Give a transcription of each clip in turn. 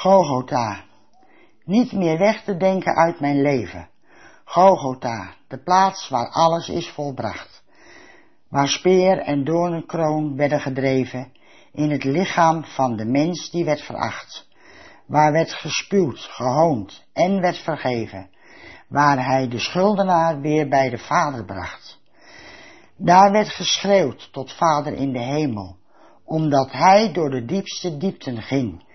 Golgotha, niet meer weg te denken uit mijn leven. Golgotha, de plaats waar alles is volbracht. Waar speer en doornenkroon werden gedreven in het lichaam van de mens die werd veracht. Waar werd gespuwd, gehoond en werd vergeven. Waar hij de schuldenaar weer bij de Vader bracht. Daar werd geschreeuwd tot Vader in de hemel, omdat hij door de diepste diepten ging.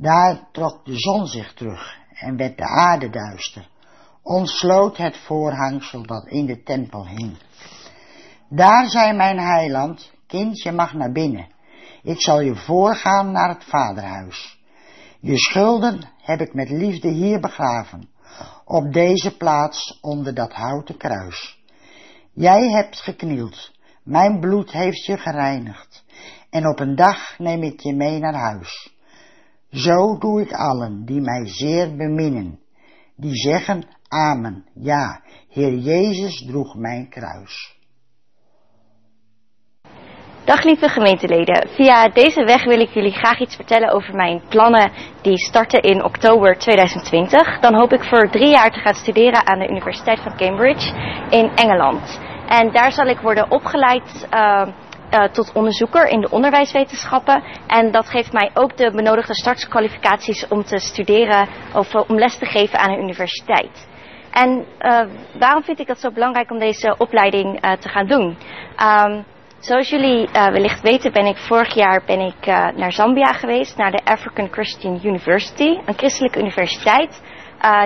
Daar trok de zon zich terug en werd de aarde duister, ontsloot het voorhangsel dat in de tempel hing. Daar zei mijn heiland, kind, je mag naar binnen. Ik zal je voorgaan naar het vaderhuis. Je schulden heb ik met liefde hier begraven, op deze plaats onder dat houten kruis. Jij hebt geknield, mijn bloed heeft je gereinigd, en op een dag neem ik je mee naar huis. Zo doe ik allen die mij zeer beminnen, die zeggen Amen, ja, Heer Jezus droeg mijn kruis. Dag lieve gemeenteleden, via deze weg wil ik jullie graag iets vertellen over mijn plannen die starten in oktober 2020. Dan hoop ik voor drie jaar te gaan studeren aan de Universiteit van Cambridge in Engeland. En daar zal ik worden opgeleid uh, uh, tot onderzoeker in de onderwijswetenschappen. En dat geeft mij ook de benodigde startskwalificaties om te studeren of om les te geven aan een universiteit. En uh, waarom vind ik dat zo belangrijk om deze opleiding te gaan doen? Um, Zoals jullie wellicht weten ben ik vorig jaar ben ik, naar Zambia geweest, naar de African Christian University, een christelijke universiteit.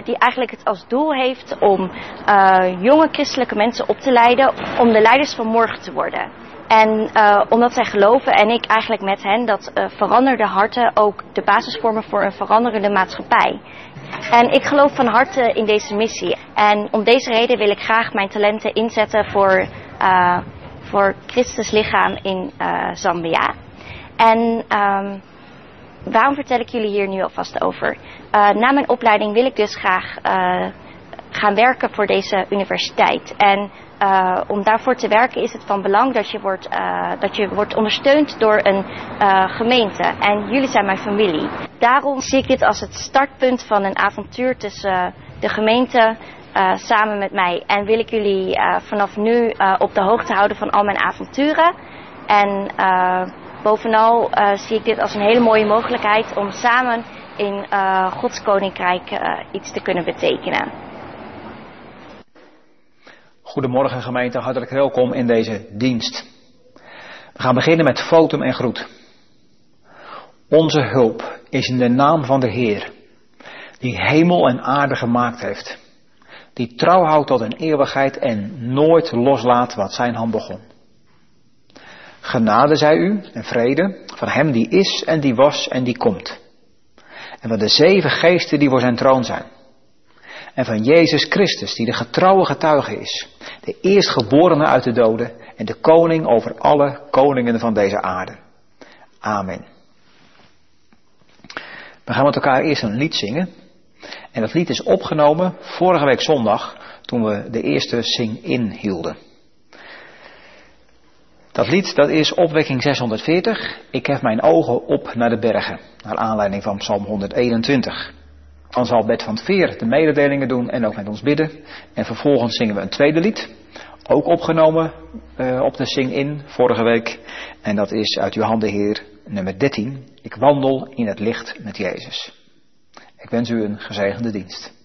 Die eigenlijk het als doel heeft om jonge christelijke mensen op te leiden om de leiders van morgen te worden. En omdat zij geloven en ik eigenlijk met hen dat veranderde harten ook de basis vormen voor een veranderende maatschappij. En ik geloof van harte in deze missie. En om deze reden wil ik graag mijn talenten inzetten voor voor Christus lichaam in uh, Zambia. En um, waarom vertel ik jullie hier nu alvast over? Uh, na mijn opleiding wil ik dus graag uh, gaan werken voor deze universiteit. En uh, om daarvoor te werken is het van belang dat je wordt, uh, dat je wordt ondersteund door een uh, gemeente. En jullie zijn mijn familie. Daarom zie ik dit als het startpunt van een avontuur tussen de gemeente, samen met mij. En wil ik jullie vanaf nu op de hoogte houden van al mijn avonturen. En bovenal zie ik dit als een hele mooie mogelijkheid om samen in Gods Koninkrijk iets te kunnen betekenen. Goedemorgen gemeente, hartelijk welkom in deze dienst. We gaan beginnen met fotum en groet. Onze hulp is in de naam van de Heer, die hemel en aarde gemaakt heeft die trouw houdt tot een eeuwigheid en nooit loslaat wat zijn hand begon. Genade zij u en vrede van hem die is en die was en die komt. En van de zeven geesten die voor zijn troon zijn. En van Jezus Christus die de getrouwe getuige is, de eerstgeborene uit de doden en de koning over alle koningen van deze aarde. Amen. We gaan met elkaar eerst een lied zingen. En dat lied is opgenomen vorige week zondag toen we de eerste sing-in hielden. Dat lied dat is opwekking 640. Ik heb mijn ogen op naar de bergen. Naar aanleiding van Psalm 121. Dan zal Bert van Veer de mededelingen doen en ook met ons bidden. En vervolgens zingen we een tweede lied. Ook opgenomen uh, op de sing-in vorige week. En dat is uit Johan de Heer nummer 13. Ik wandel in het licht met Jezus. Ik wens u een gezegende dienst.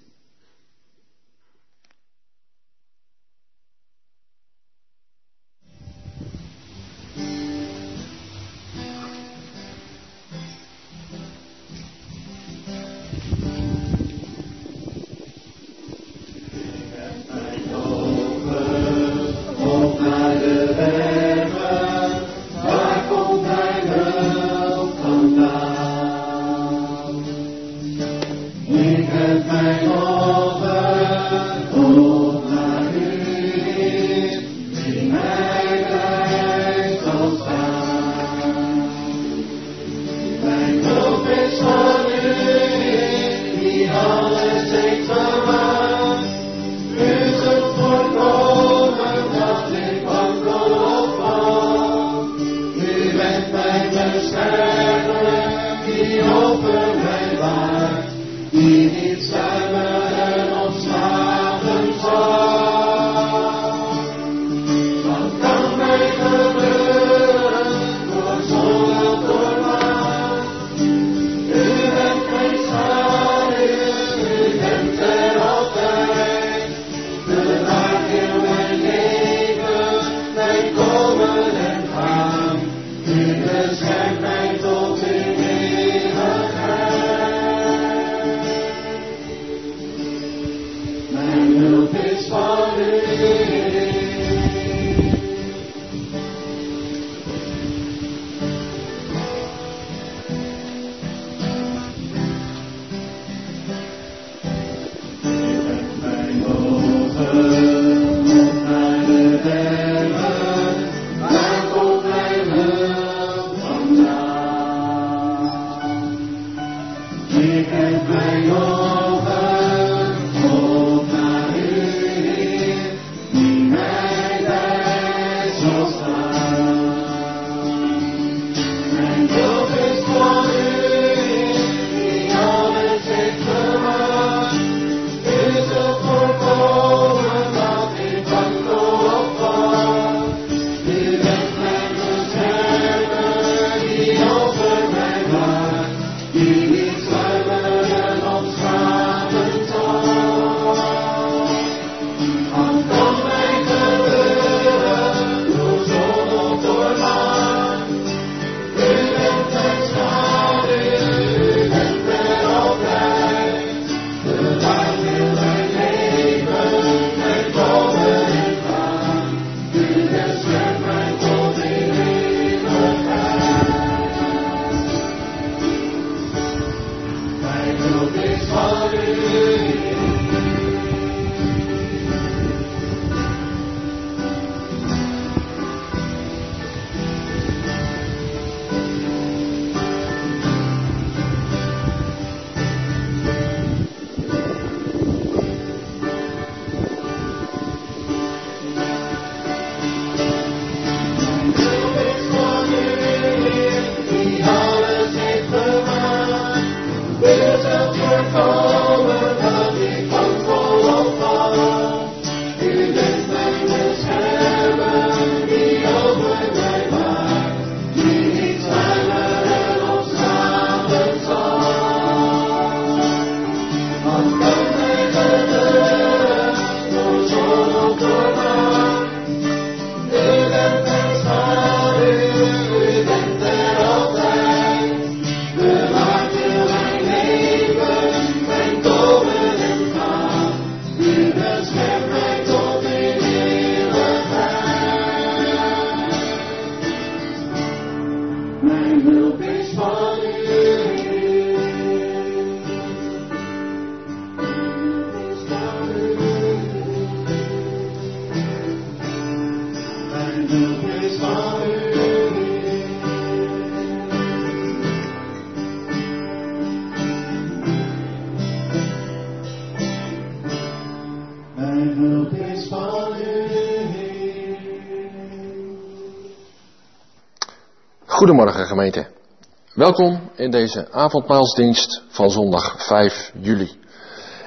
Goedemorgen gemeente. Welkom in deze avondmaalsdienst van zondag 5 juli.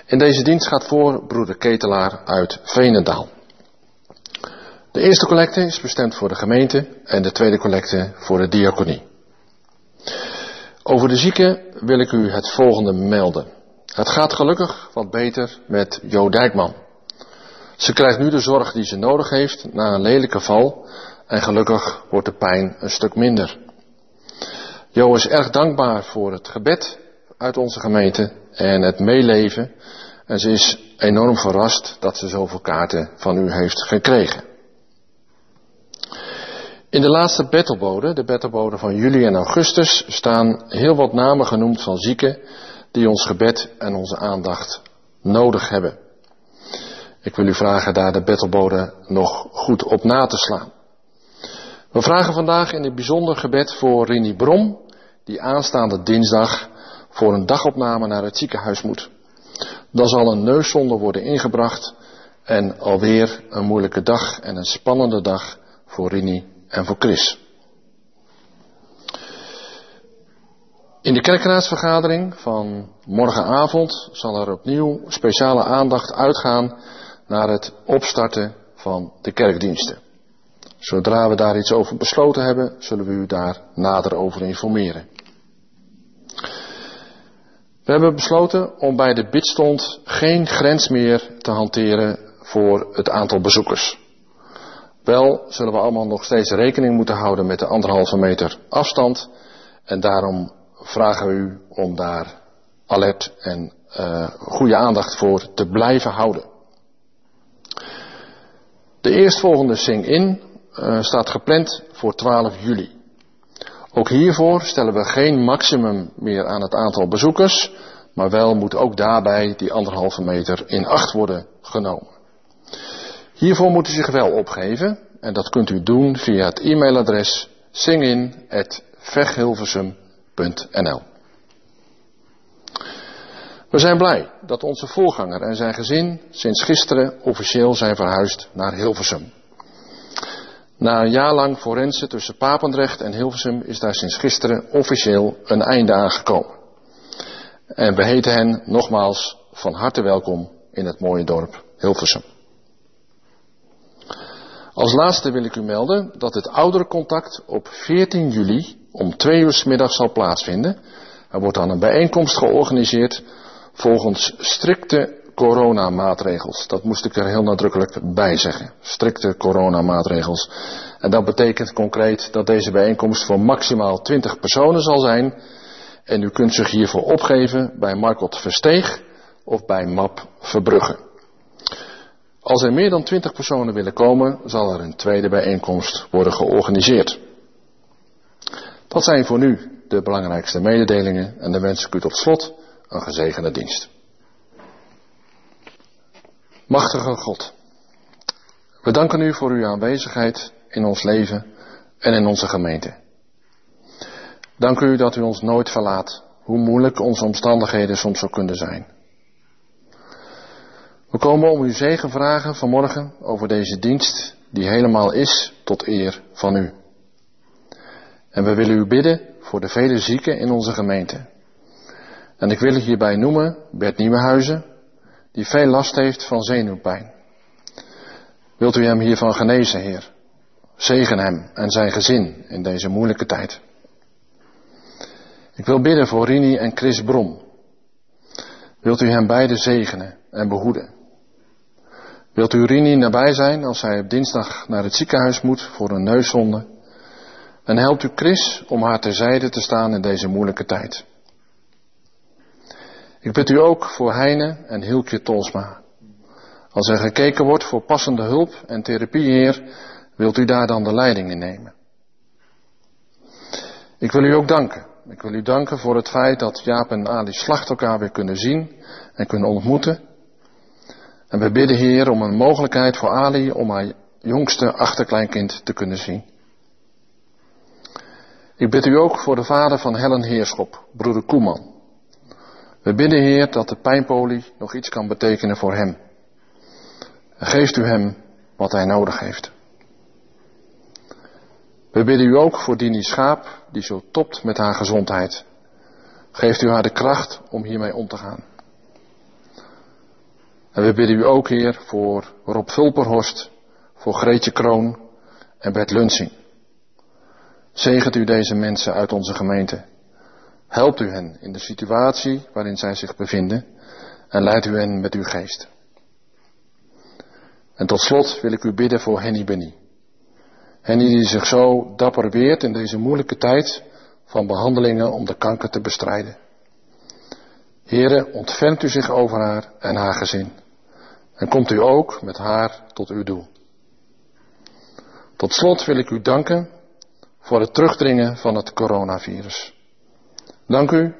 In deze dienst gaat voor broeder Ketelaar uit Veenendaal. De eerste collecte is bestemd voor de gemeente en de tweede collecte voor de diaconie. Over de zieken wil ik u het volgende melden. Het gaat gelukkig wat beter met Jo Dijkman. Ze krijgt nu de zorg die ze nodig heeft na een lelijke val en gelukkig wordt de pijn een stuk minder. Jo is erg dankbaar voor het gebed uit onze gemeente en het meeleven. En ze is enorm verrast dat ze zoveel kaarten van u heeft gekregen. In de laatste battlebode, de battlebode van juli en augustus, staan heel wat namen genoemd van zieken die ons gebed en onze aandacht nodig hebben. Ik wil u vragen daar de battlebode nog goed op na te slaan. We vragen vandaag in het bijzonder gebed voor Rini Brom, die aanstaande dinsdag voor een dagopname naar het ziekenhuis moet. Dan zal een neuszonde worden ingebracht en alweer een moeilijke dag en een spannende dag voor Rini en voor Chris. In de kerkraadsvergadering van morgenavond zal er opnieuw speciale aandacht uitgaan naar het opstarten van de kerkdiensten. Zodra we daar iets over besloten hebben, zullen we u daar nader over informeren. We hebben besloten om bij de bidstond geen grens meer te hanteren voor het aantal bezoekers. Wel zullen we allemaal nog steeds rekening moeten houden met de anderhalve meter afstand. En daarom vragen we u om daar alert en uh, goede aandacht voor te blijven houden. De eerstvolgende Sing-In uh, staat gepland voor 12 juli. Ook hiervoor stellen we geen maximum meer aan het aantal bezoekers, maar wel moet ook daarbij die anderhalve meter in acht worden genomen. Hiervoor moet u zich wel opgeven en dat kunt u doen via het e-mailadres singin.veghilversum.nl We zijn blij dat onze voorganger en zijn gezin sinds gisteren officieel zijn verhuisd naar Hilversum. Na een jaar lang forensen tussen Papendrecht en Hilversum is daar sinds gisteren officieel een einde aangekomen. En we heten hen nogmaals van harte welkom in het mooie dorp Hilversum. Als laatste wil ik u melden dat het ouderencontact op 14 juli om twee uur s middag zal plaatsvinden. Er wordt dan een bijeenkomst georganiseerd volgens strikte coronamaatregels. Dat moest ik er heel nadrukkelijk bij zeggen. Strikte coronamaatregels. En dat betekent concreet dat deze bijeenkomst voor maximaal 20 personen zal zijn. En u kunt zich hiervoor opgeven bij Markot Versteeg of bij MAP Verbrugge. Als er meer dan 20 personen willen komen, zal er een tweede bijeenkomst worden georganiseerd. Dat zijn voor nu de belangrijkste mededelingen en dan wens ik u tot slot een gezegende dienst. Machtige God, we danken u voor uw aanwezigheid in ons leven en in onze gemeente. Dank u dat u ons nooit verlaat, hoe moeilijk onze omstandigheden soms ook kunnen zijn. We komen om uw zegen vragen vanmorgen over deze dienst die helemaal is tot eer van u. En we willen u bidden voor de vele zieken in onze gemeente. En ik wil hierbij noemen Bert Nieuwenhuizen, die veel last heeft van zenuwpijn. Wilt u hem hiervan genezen, Heer? Zegen hem en zijn gezin in deze moeilijke tijd. Ik wil bidden voor Rini en Chris Brom. Wilt u hem beide zegenen en behoeden? Wilt u Rini nabij zijn als hij op dinsdag naar het ziekenhuis moet voor een neuszonde? En helpt u Chris om haar terzijde te staan in deze moeilijke tijd. Ik bid u ook voor Heine en Hilkje Tolsma. Als er gekeken wordt voor passende hulp en therapie, Heer, wilt u daar dan de leiding in nemen. Ik wil u ook danken. Ik wil u danken voor het feit dat Jaap en Ali Slacht elkaar weer kunnen zien en kunnen ontmoeten. En we bidden Heer om een mogelijkheid voor Ali om haar jongste achterkleinkind te kunnen zien. Ik bid u ook voor de vader van Helen Heerschop, broeder Koeman. We bidden Heer dat de pijnpolie nog iets kan betekenen voor hem. Geeft u hem wat hij nodig heeft. We bidden u ook voor Dini Schaap, die zo topt met haar gezondheid. Geeft u haar de kracht om hiermee om te gaan. En we bidden u ook, Heer, voor Rob Vulperhorst, voor Greetje Kroon en Bert Lunsing. Zegent u deze mensen uit onze gemeente. Helpt u hen in de situatie waarin zij zich bevinden en leidt u hen met uw geest. En tot slot wil ik u bidden voor Henny Benny. Henny die zich zo dapper weert in deze moeilijke tijd van behandelingen om de kanker te bestrijden. Heren, ontfermt u zich over haar en haar gezin. En komt u ook met haar tot uw doel. Tot slot wil ik u danken voor het terugdringen van het coronavirus. Dank u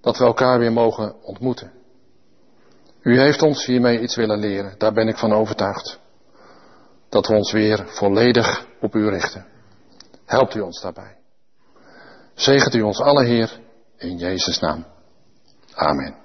dat we elkaar weer mogen ontmoeten. U heeft ons hiermee iets willen leren, daar ben ik van overtuigd. Dat we ons weer volledig op u richten. Helpt u ons daarbij. Zegent u ons alle Heer in Jezus' naam. Amen.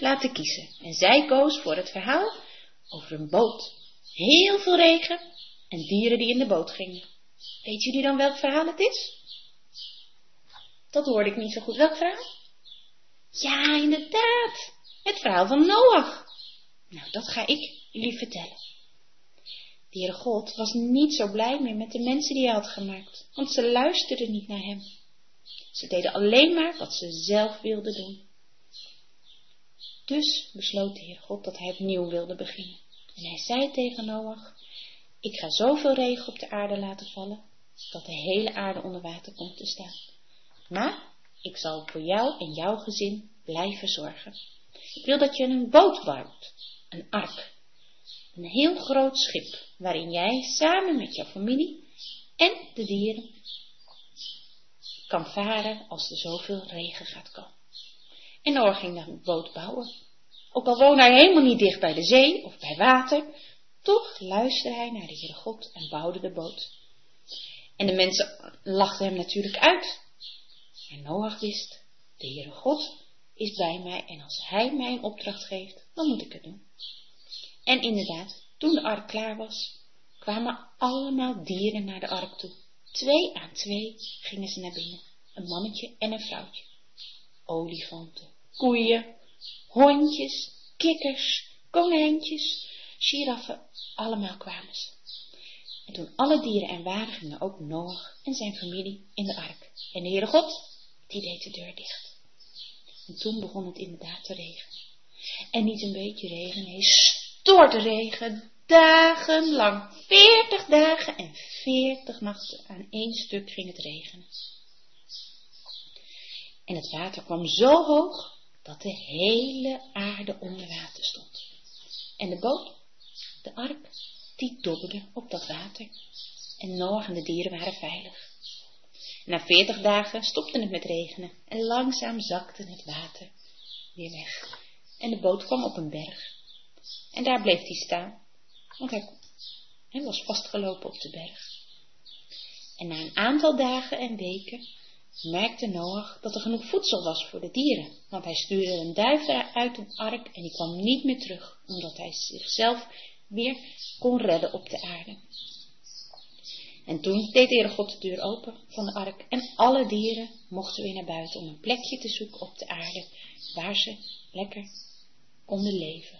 Laten kiezen. En zij koos voor het verhaal over een boot, heel veel regen en dieren die in de boot gingen. Weet jullie dan welk verhaal het is? Dat hoorde ik niet zo goed. Welk verhaal? Ja, inderdaad. Het verhaal van Noach. Nou, dat ga ik jullie vertellen. De God was niet zo blij meer met de mensen die hij had gemaakt, want ze luisterden niet naar hem. Ze deden alleen maar wat ze zelf wilden doen. Dus besloot de Heer God dat hij opnieuw wilde beginnen. En hij zei tegen Noach, ik ga zoveel regen op de aarde laten vallen, dat de hele aarde onder water komt te staan. Maar ik zal voor jou en jouw gezin blijven zorgen. Ik wil dat je een boot bouwt, een ark. Een heel groot schip, waarin jij samen met jouw familie en de dieren kan varen als er zoveel regen gaat komen. En Noor ging de boot bouwen. Ook al woonde hij helemaal niet dicht bij de zee of bij water, toch luisterde hij naar de Heere God en bouwde de boot. En de mensen lachten hem natuurlijk uit. En Noach wist, de Heere God is bij mij en als hij mij een opdracht geeft, dan moet ik het doen. En inderdaad, toen de ark klaar was, kwamen allemaal dieren naar de ark toe. Twee aan twee gingen ze naar binnen, een mannetje en een vrouwtje. Olifanten, koeien, hondjes, kikkers, konijntjes, giraffen, allemaal kwamen ze. En toen alle dieren er waren, gingen ook Noach en zijn familie in de ark. En de Heere God, die deed de deur dicht. En toen begon het inderdaad te regenen. En niet een beetje regen, nee, regen, dagenlang. Veertig dagen en veertig nachten aan één stuk ging het regenen. En het water kwam zo hoog dat de hele aarde onder water stond. En de boot, de ark, die dobberde op dat water. En Noach en de dieren waren veilig. Na veertig dagen stopte het met regenen en langzaam zakte het water weer weg. En de boot kwam op een berg. En daar bleef hij staan, want hij, was vastgelopen op de berg. En na een aantal dagen en weken merkte Noach dat er genoeg voedsel was voor de dieren, want hij stuurde een duif uit de ark en die kwam niet meer terug, omdat hij zichzelf weer kon redden op de aarde. En toen deed de God de deur open van de ark en alle dieren mochten weer naar buiten om een plekje te zoeken op de aarde waar ze lekker konden leven.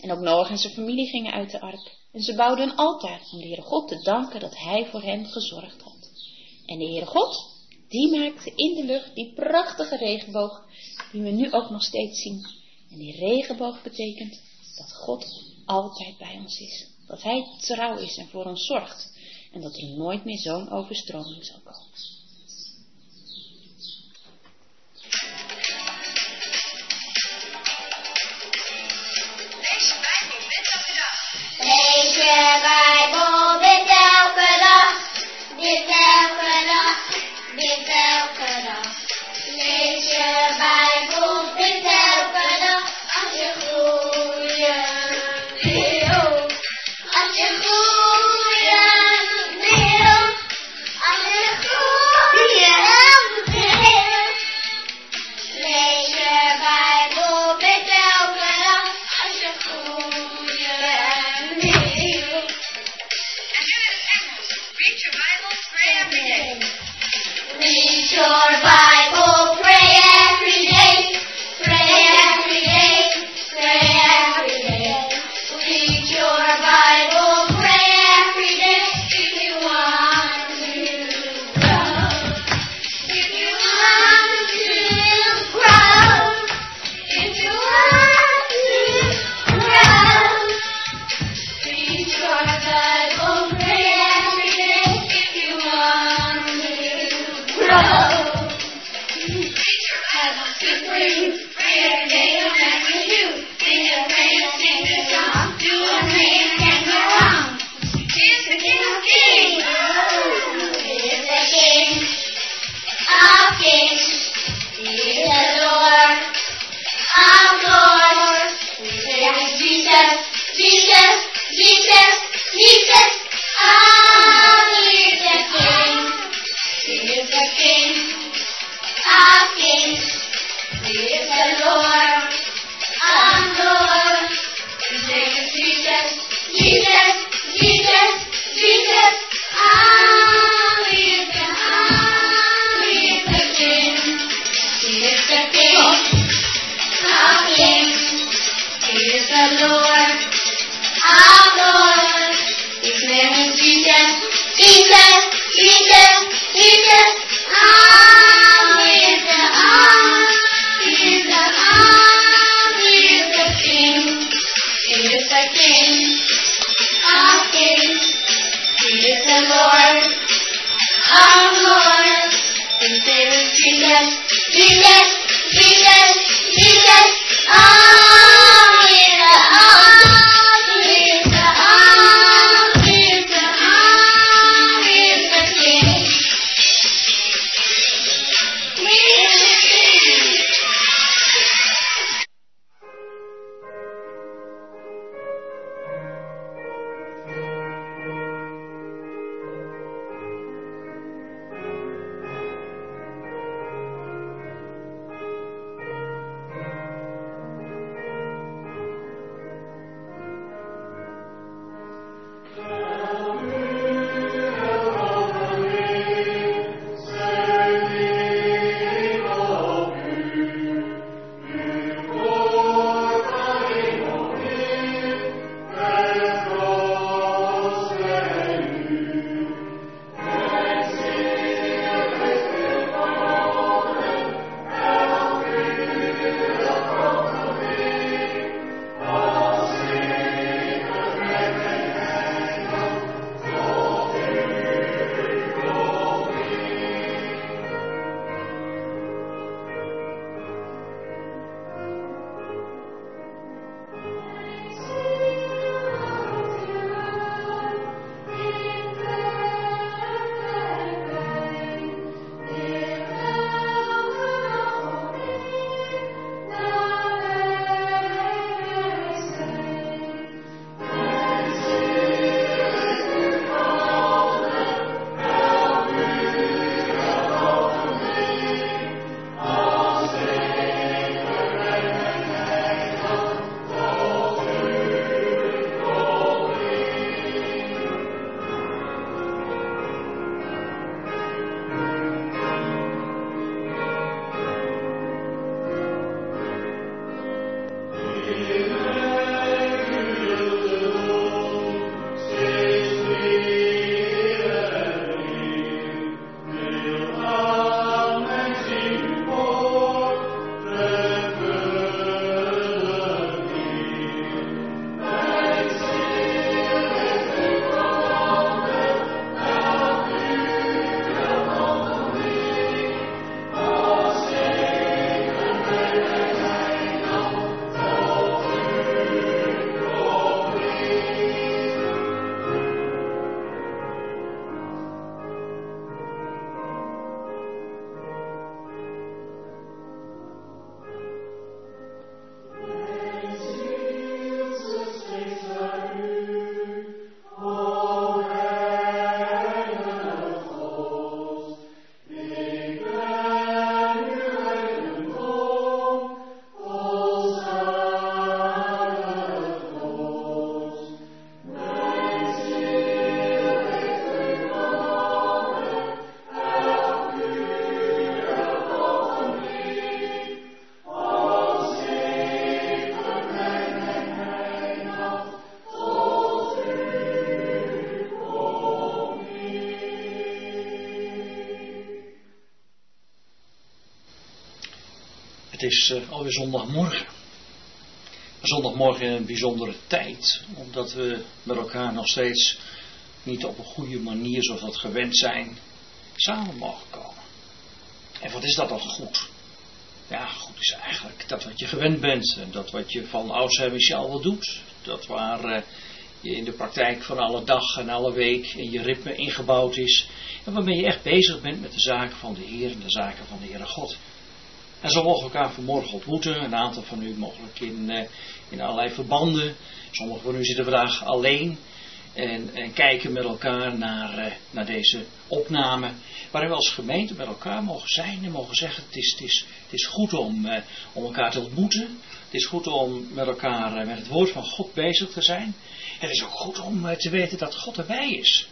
En ook Noach en zijn familie gingen uit de ark. En ze bouwden een altaar om de Heere God te danken dat hij voor hen gezorgd had. En de Heere God, die maakte in de lucht die prachtige regenboog die we nu ook nog steeds zien. En die regenboog betekent dat God altijd bij ons is. Dat hij trouw is en voor ons zorgt. En dat er nooit meer zo'n overstroming zal komen. bye. Het is uh, alweer zondagmorgen. Zondagmorgen een bijzondere tijd, omdat we met elkaar nog steeds niet op een goede manier, zoals dat gewend zijn, samen mogen komen. En wat is dat dan goed? Ja, goed is eigenlijk dat wat je gewend bent en dat wat je van oudsher Michel wel doet. Dat waar uh, je in de praktijk van alle dag en alle week in je ritme ingebouwd is. En waarmee je echt bezig bent met de zaken van de Heer en de zaken van de Heere God. En zo mogen we elkaar vanmorgen ontmoeten. Een aantal van u mogelijk in, uh, in allerlei verbanden. Sommigen van u zitten vandaag alleen. En, en kijken met elkaar naar, uh, naar deze opname. Waarin we als gemeente met elkaar mogen zijn en mogen zeggen: Het is, het is, het is goed om, uh, om elkaar te ontmoeten. Het is goed om met elkaar met het woord van God bezig te zijn. Het is ook goed om te weten dat God erbij is.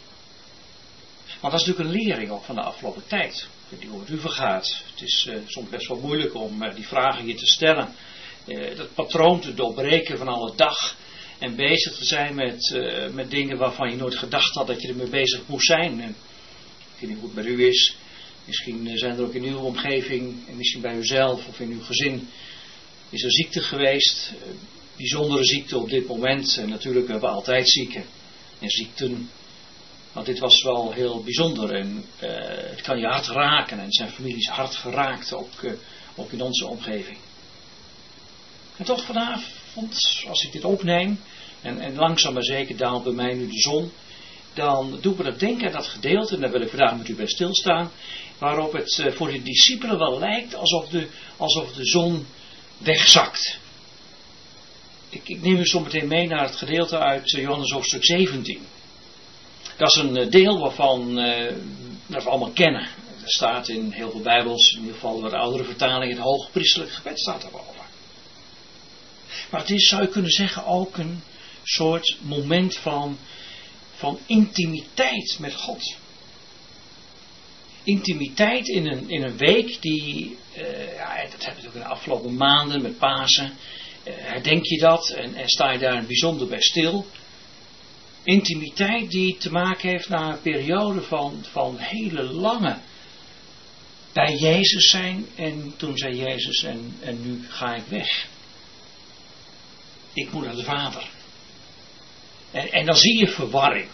Want dat is natuurlijk een lering ook van de afgelopen tijd. Ik weet niet hoe het u vergaat. Het is uh, soms best wel moeilijk om uh, die vragen hier te stellen. Uh, dat patroon te doorbreken van alle dag. En bezig te zijn met, met dingen waarvan je nooit gedacht had dat je ermee bezig moest zijn. Ik weet niet hoe het bij u is. Misschien zijn er ook in uw omgeving, en misschien bij uzelf of in uw gezin, is er ziekte geweest. bijzondere ziekte op dit moment. En natuurlijk hebben we altijd zieken en ziekten. Want dit was wel heel bijzonder en uh, het kan je hart raken en zijn families hart geraakt, ook, uh, ook in onze omgeving. En toch vanavond, als ik dit opneem, en, en langzaam maar zeker daalt bij mij nu de zon, dan doen we dat denken aan dat gedeelte, en daar wil ik vandaag met u bij stilstaan, waarop het uh, voor de discipelen wel lijkt alsof de, alsof de zon wegzakt. Ik, ik neem u zo meteen mee naar het gedeelte uit Johannes hoofdstuk 17. Dat is een deel waarvan uh, dat we allemaal kennen. Er staat in heel veel Bijbels, in ieder geval de oudere vertalingen, het hoogpriestelijk gebed staat erover. Maar het is, zou je kunnen zeggen, ook een soort moment van, van intimiteit met God. Intimiteit in een, in een week die, uh, ja, dat hebben we ook in de afgelopen maanden met Pasen. Herdenk je dat en, en sta je daar bijzonder bij stil intimiteit die te maken heeft na een periode van, van hele lange bij Jezus zijn. En toen zei Jezus, en, en nu ga ik weg. Ik moet naar de Vader. En, en dan zie je verwarring.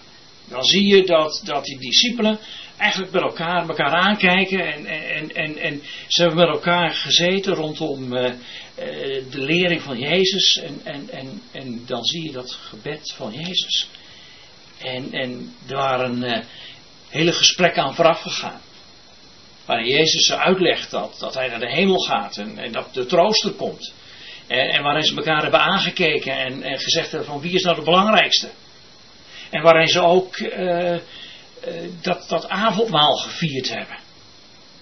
Dan zie je dat, dat die discipelen eigenlijk met elkaar, elkaar aankijken. En, en, en, en ze hebben met elkaar gezeten rondom uh, uh, de lering van Jezus. En, en, en, en dan zie je dat gebed van Jezus. En, en er waren uh, hele gesprekken aan vooraf gegaan. Waarin Jezus ze uitlegt dat, dat hij naar de hemel gaat en, en dat de trooster komt. En, en, waarin ze elkaar hebben aangekeken en, en, gezegd hebben van wie is nou de belangrijkste. En waarin ze ook uh, uh, dat, dat avondmaal gevierd hebben.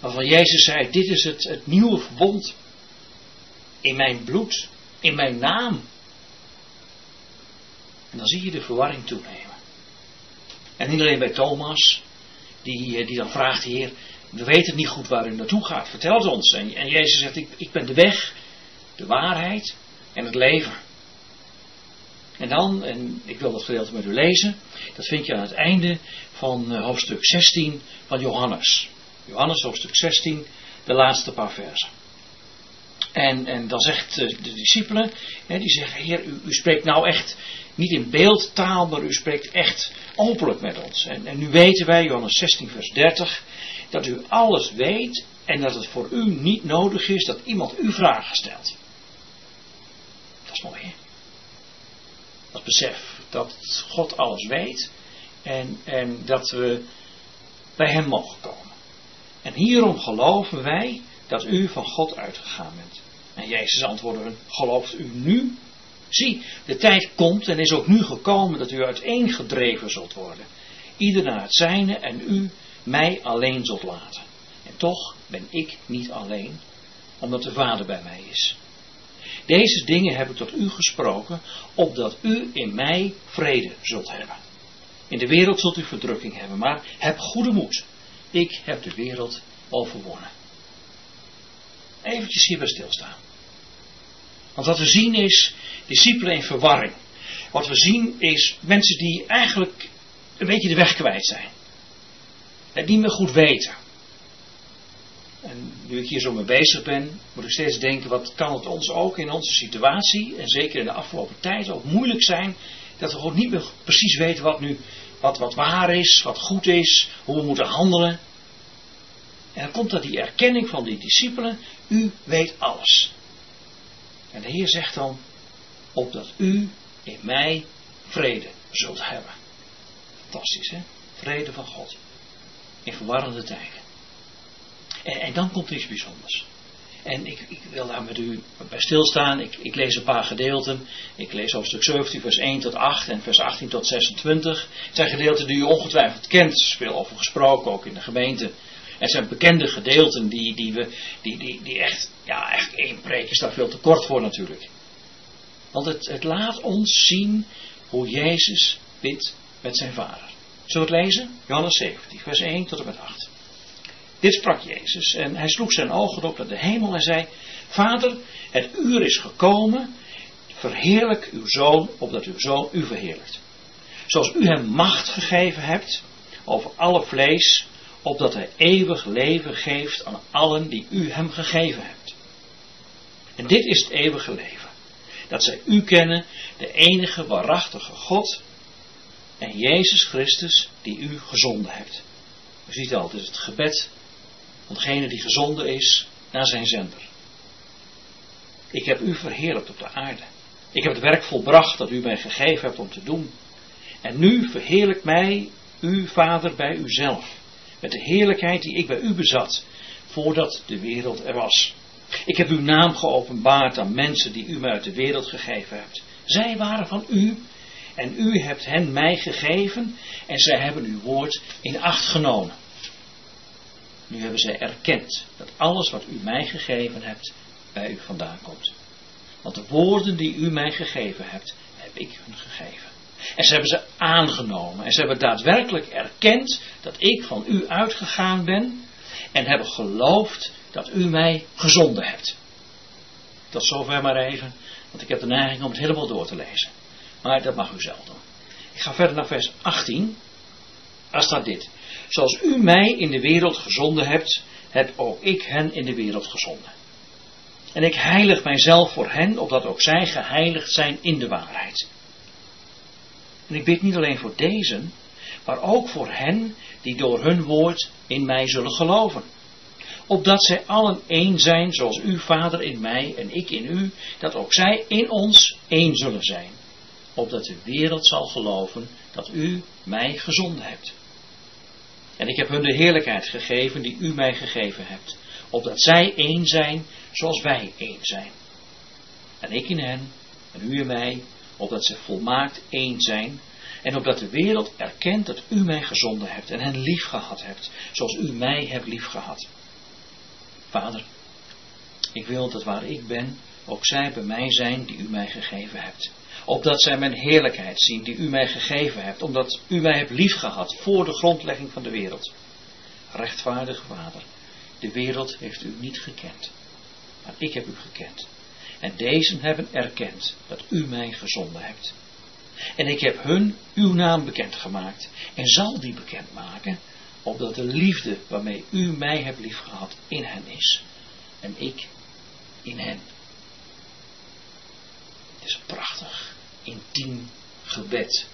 Waarvan Jezus zei, dit is het, het nieuwe verbond. In mijn bloed, in mijn naam. En dan zie je de verwarring toenemen. En niet alleen bij Thomas, die, die dan vraagt, Heer, we weten niet goed waar u naartoe gaat, vertel het ons. En, en Jezus zegt, ik, ik ben de weg, de waarheid en het leven. En dan, en ik wil dat gedeelte met u lezen, dat vind je aan het einde van uh, hoofdstuk 16 van Johannes. Johannes hoofdstuk 16, de laatste paar versen. En, en dan zegt uh, de discipelen, hè, die zeggen, Heer, u, u spreekt nou echt niet in beeldtaal, maar u spreekt echt openlijk met ons. En, en nu weten wij, Johannes 16, vers 30, dat u alles weet en dat het voor u niet nodig is dat iemand u vragen stelt. Dat is mooi, hè? Dat besef dat God alles weet en, en dat we bij Hem mogen komen. En hierom geloven wij dat u van God uitgegaan bent. En Jezus antwoordde, gelooft u nu Zie, de tijd komt en is ook nu gekomen dat u uiteengedreven zult worden. Ieder naar het zijne en u mij alleen zult laten. En toch ben ik niet alleen, omdat de Vader bij mij is. Deze dingen heb ik tot u gesproken, opdat u in mij vrede zult hebben. In de wereld zult u verdrukking hebben, maar heb goede moed. Ik heb de wereld overwonnen. Eventjes hierbij stilstaan. Want wat we zien is discipelen in verwarring. Wat we zien is mensen die eigenlijk een beetje de weg kwijt zijn. En niet meer goed weten. En nu ik hier zo mee bezig ben, moet ik steeds denken, wat kan het ons ook in onze situatie, en zeker in de afgelopen tijd, ook moeilijk zijn, dat we gewoon niet meer precies weten wat nu, wat, wat waar is, wat goed is, hoe we moeten handelen. En dan komt dat die erkenning van die discipelen, u weet alles. En de Heer zegt dan, opdat u in mij vrede zult hebben. Fantastisch hè? Vrede van God. In verwarrende tijden. En, en dan komt iets bijzonders. En ik, ik, wil daar met u bij stilstaan. Ik, ik, lees een paar gedeelten. Ik lees hoofdstuk 17, vers 1 tot 8 en vers 18 tot 26. Het zijn gedeelten die u ongetwijfeld kent. Er is veel over gesproken, ook in de gemeente. Het zijn bekende gedeelten die, die, we, die, die, die echt, ja, echt één preek is daar veel te kort voor natuurlijk. Want het, het laat ons zien hoe Jezus bidt met zijn vader. Zullen we het lezen? Johannes 17, vers 1 tot en met 8. Dit sprak Jezus en hij sloeg zijn ogen op naar de hemel en zei: Vader, het uur is gekomen, verheerlijk uw zoon, opdat uw zoon u verheerlijkt. Zoals u hem macht gegeven hebt over alle vlees, opdat hij eeuwig leven geeft aan allen die u hem gegeven hebt. En dit is het eeuwige leven. Dat zij u kennen, de enige waarachtige God en Jezus Christus die u gezonden hebt. U ziet al, het is het gebed van degene die gezonden is naar zijn zender. Ik heb u verheerlijkt op de aarde. Ik heb het werk volbracht dat u mij gegeven hebt om te doen. En nu verheerlijk mij, uw Vader, bij uzelf. Met de heerlijkheid die ik bij u bezat, voordat de wereld er was. Ik heb uw naam geopenbaard aan mensen die u mij uit de wereld gegeven hebt. Zij waren van u en u hebt hen mij gegeven en zij hebben uw woord in acht genomen. Nu hebben zij erkend dat alles wat u mij gegeven hebt bij u vandaan komt. Want de woorden die u mij gegeven hebt, heb ik hun gegeven. En ze hebben ze aangenomen. En ze hebben daadwerkelijk erkend dat ik van u uitgegaan ben. En hebben geloofd dat u mij gezonden hebt. Tot zover maar even, want ik heb de neiging om het helemaal door te lezen. Maar dat mag u zelf doen. Ik ga verder naar vers 18. Daar staat dit. Zoals u mij in de wereld gezonden hebt, heb ook ik hen in de wereld gezonden. En ik heilig mijzelf voor hen, opdat ook zij geheiligd zijn in de waarheid. En ik bid niet alleen voor deze, maar ook voor hen die door hun woord in mij zullen geloven. Opdat zij allen één zijn, zoals uw Vader in mij en ik in u, dat ook zij in ons één zullen zijn. Opdat de wereld zal geloven dat u mij gezonden hebt. En ik heb hun de heerlijkheid gegeven die u mij gegeven hebt. Opdat zij één zijn, zoals wij één zijn. En ik in hen, en u in mij, opdat ze volmaakt één zijn, en opdat de wereld erkent dat u mij gezonden hebt en hen lief gehad hebt, zoals u mij hebt lief gehad. Vader, ik wil dat waar ik ben, ook zij bij mij zijn die u mij gegeven hebt. Opdat zij mijn heerlijkheid zien die u mij gegeven hebt, omdat u mij hebt lief gehad voor de grondlegging van de wereld. Rechtvaardige Vader, de wereld heeft u niet gekend, maar ik heb u gekend. En deze hebben erkend dat u mij gezonden hebt. En ik heb hun uw naam bekendgemaakt en zal die bekendmaken, opdat de liefde waarmee u mij hebt liefgehad in hen is en ik in hen. Het is een prachtig, intiem gebed.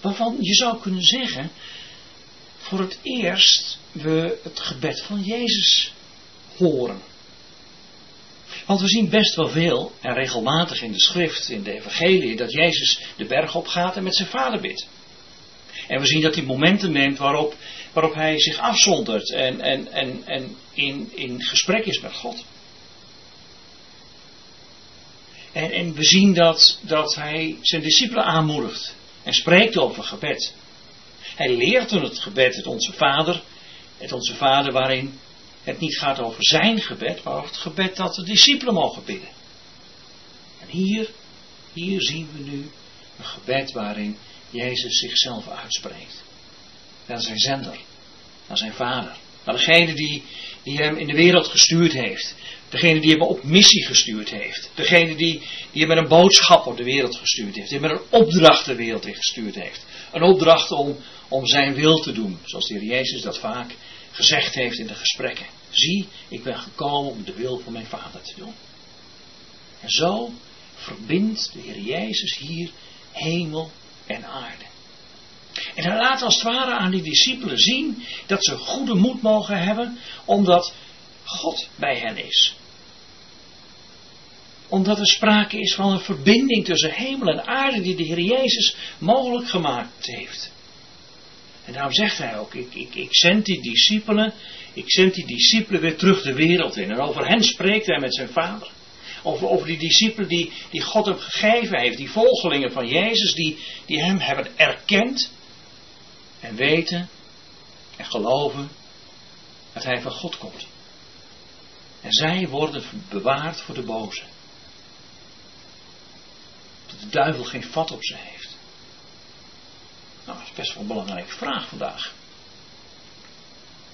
Waarvan je zou kunnen zeggen, voor het eerst we het gebed van Jezus horen. Want we zien best wel veel en regelmatig in de schrift, in de evangelie, dat Jezus de berg opgaat en met zijn vader bidt. En we zien dat hij momenten neemt waarop, waarop hij zich afzondert en, en, en, en in, in gesprek is met God. En, en we zien dat, dat hij zijn discipelen aanmoedigt en spreekt over gebed. Hij leert hun het gebed, het Onze Vader, het Onze Vader waarin het niet gaat over zijn gebed, maar over het gebed dat de discipelen mogen bidden. En hier, hier zien we nu een gebed waarin Jezus zichzelf uitspreekt. Naar zijn zender, naar zijn vader, naar degene die, die hem in de wereld gestuurd heeft. Degene die hem op missie gestuurd heeft. Degene die, die hem met een boodschap op de wereld gestuurd heeft. Die hem met een opdracht de wereld in gestuurd heeft. Een opdracht om, om zijn wil te doen. Zoals de Heer Jezus dat vaak gezegd heeft in de gesprekken. Zie, ik ben gekomen om de wil van mijn vader te doen. En zo verbindt de Heer Jezus hier hemel en aarde. En hij laat als het ware aan die discipelen zien dat ze goede moed mogen hebben, omdat God bij hen is. Omdat er sprake is van een verbinding tussen hemel en aarde die de Heer Jezus mogelijk gemaakt heeft. En daarom zegt hij ook, ik, ik, ik zend die discipelen, ik zend die discipelen weer terug de wereld in. En over hen spreekt hij met zijn vader. Over, die discipelen die, die God hem gegeven heeft, die volgelingen van Jezus, die, die hem hebben erkend en weten en geloven dat hij van God komt. En zij worden bewaard voor de boze. Dat de duivel geen vat op ze heeft. Nou, dat is best wel een belangrijke vraag vandaag.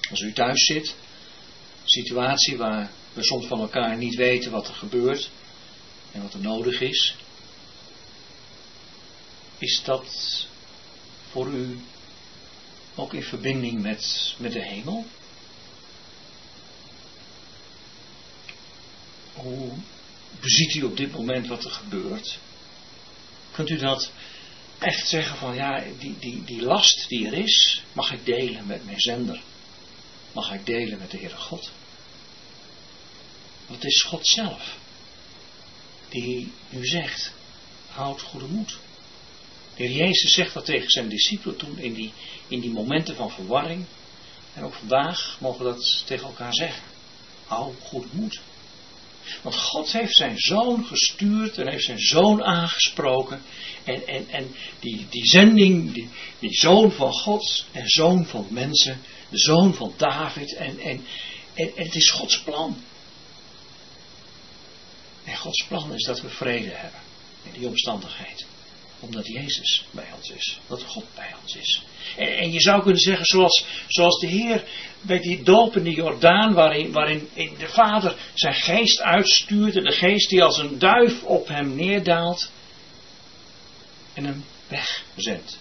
Als u thuis zit, situatie waar we soms van elkaar niet weten wat er gebeurt en wat er nodig is, is dat voor u ook in verbinding met, met de hemel? Hoe beziet u op dit moment wat er gebeurt? Kunt u dat echt zeggen van ja, die, die, die last die er is, mag ik delen met mijn zender? Mag ik delen met de Heere God? Want het is God zelf die nu zegt, houd goede moed. De Heer Jezus zegt dat tegen zijn discipelen toen in die, in die momenten van verwarring. En ook vandaag mogen we dat tegen elkaar zeggen. Hou goede moed. Want God heeft zijn zoon gestuurd en heeft zijn zoon aangesproken. En, en, en die, die zending, die, zoon van God en zoon van mensen, de zoon van David. En, en, en, en het is Gods plan. En Gods plan is dat we vrede hebben in die omstandigheid omdat Jezus bij ons is. Dat God bij ons is. En, en, je zou kunnen zeggen, zoals, zoals de Heer bij die doop in Jordaan, waarin, waarin de Vader zijn geest uitstuurt. En de geest die als een duif op hem neerdaalt. En hem wegzendt.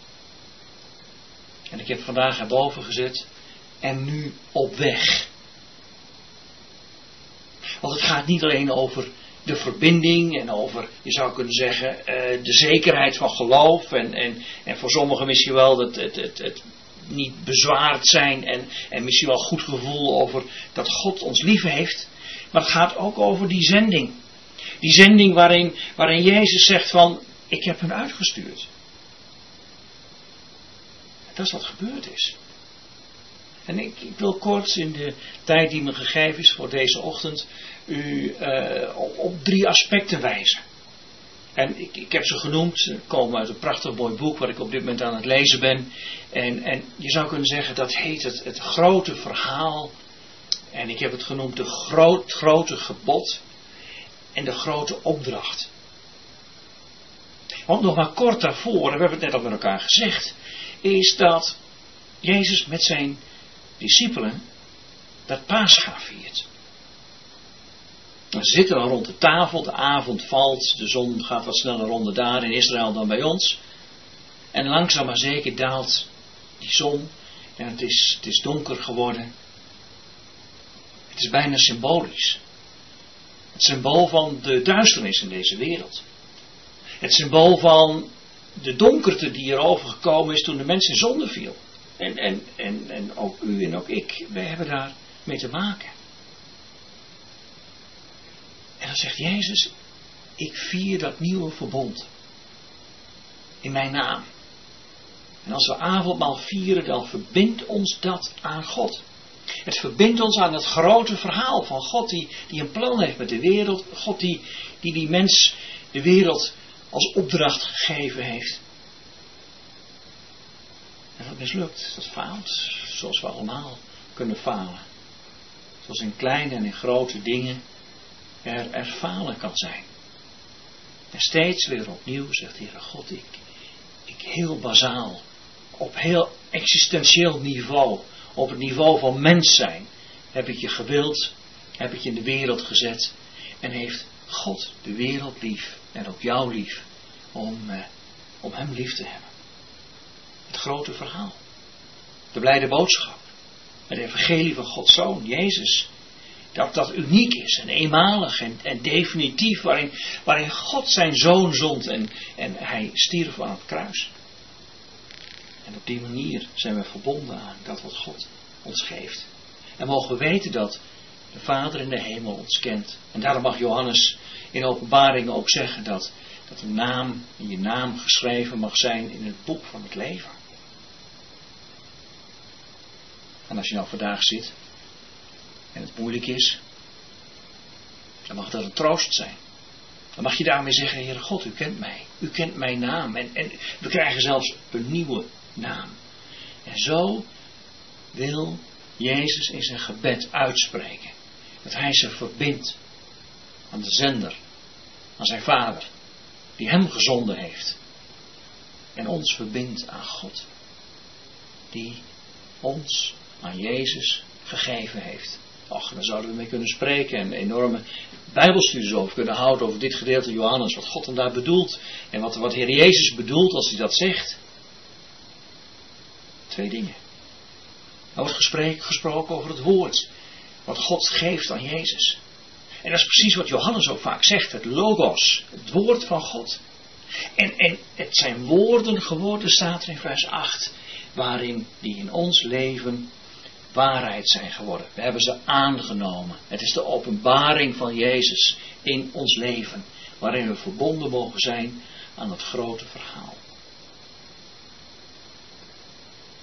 En ik heb vandaag erboven gezet. En nu op weg. Want het gaat niet alleen over de verbinding en over, je zou kunnen zeggen, eh, de zekerheid van geloof. En, en, en voor sommigen misschien wel het, het, het, het niet bezwaard zijn en, en misschien wel goed gevoel over dat God ons lief heeft. Maar het gaat ook over die zending. Die zending waarin, waarin Jezus zegt van, ik heb hem uitgestuurd. Dat is wat gebeurd is. En ik, wil kort in de tijd die me gegeven is voor deze ochtend u uh, op drie aspecten wijzen. En ik, ik, heb ze genoemd, ze komen uit een prachtig mooi boek waar ik op dit moment aan het lezen ben. En, en je zou kunnen zeggen dat heet het, het grote verhaal. En ik heb het genoemd de groot, grote gebod en de grote opdracht. Want nog maar kort daarvoor, en we hebben het net al met elkaar gezegd, is dat Jezus met zijn discipelen dat paascha viert. Ze zitten dan rond de tafel, de avond valt, de zon gaat wat sneller onder daar in Israël dan bij ons. En langzaam maar zeker daalt die zon en het is, het is donker geworden. Het is bijna symbolisch. Het symbool van de duisternis in deze wereld. Het symbool van de donkerte die er overgekomen is toen de mens in zonde viel. En, en, en, en ook u en ook ik, wij hebben daar mee te maken. En dan zegt Jezus, ik vier dat nieuwe verbond. In mijn naam. En als we avondmaal vieren, dan verbindt ons dat aan God. Het verbindt ons aan het grote verhaal van God die, die een plan heeft met de wereld. God die, die die mens de wereld als opdracht gegeven heeft. En dat mislukt, dat faalt, zoals we allemaal kunnen falen. Zoals in kleine en in grote dingen er, er falen kan zijn. En steeds weer opnieuw zegt Heere God, ik, ik heel bazaal, op heel existentieel niveau, op het niveau van mens zijn, heb ik je gewild, heb ik je in de wereld gezet en heeft God de wereld lief en ook jou lief om, eh, om hem lief te hebben. Het grote verhaal. De blijde boodschap. Het evangelie van Gods Zoon, Jezus, Dat dat uniek is en eenmalig en, definitief, waarin, waarin God zijn zoon zond en, en hij stierf aan het kruis. En op die manier zijn we verbonden aan dat wat God ons geeft. En mogen we weten dat de Vader in de hemel ons kent. En daarom mag Johannes in openbaring ook zeggen dat, dat een naam, in je naam geschreven mag zijn in het boek van het leven. En als je nou vandaag zit en het moeilijk is, dan mag dat een troost zijn. Dan mag je daarmee zeggen, Heere God, u kent mij. U kent mijn naam. En, en we krijgen zelfs een nieuwe naam. En zo wil Jezus in zijn gebed uitspreken. Dat hij zich verbindt aan de zender, aan zijn vader, die hem gezonden heeft. En ons verbindt aan God, die ons aan Jezus gegeven heeft. Och, daar zouden we mee kunnen spreken en enorme bijbelstudies over kunnen houden over dit gedeelte Johannes, wat God hem daar bedoelt en wat, wat Heer Jezus bedoelt als hij dat zegt. Twee dingen. Er wordt gesproken over het woord, wat God geeft aan Jezus. En dat is precies wat Johannes ook vaak zegt, het logos, het woord van God. En, en het zijn woorden geworden, staat er in vers 8, waarin die in ons leven waarheid zijn geworden. We hebben ze aangenomen. Het is de openbaring van Jezus in ons leven, waarin we verbonden mogen zijn aan het grote verhaal.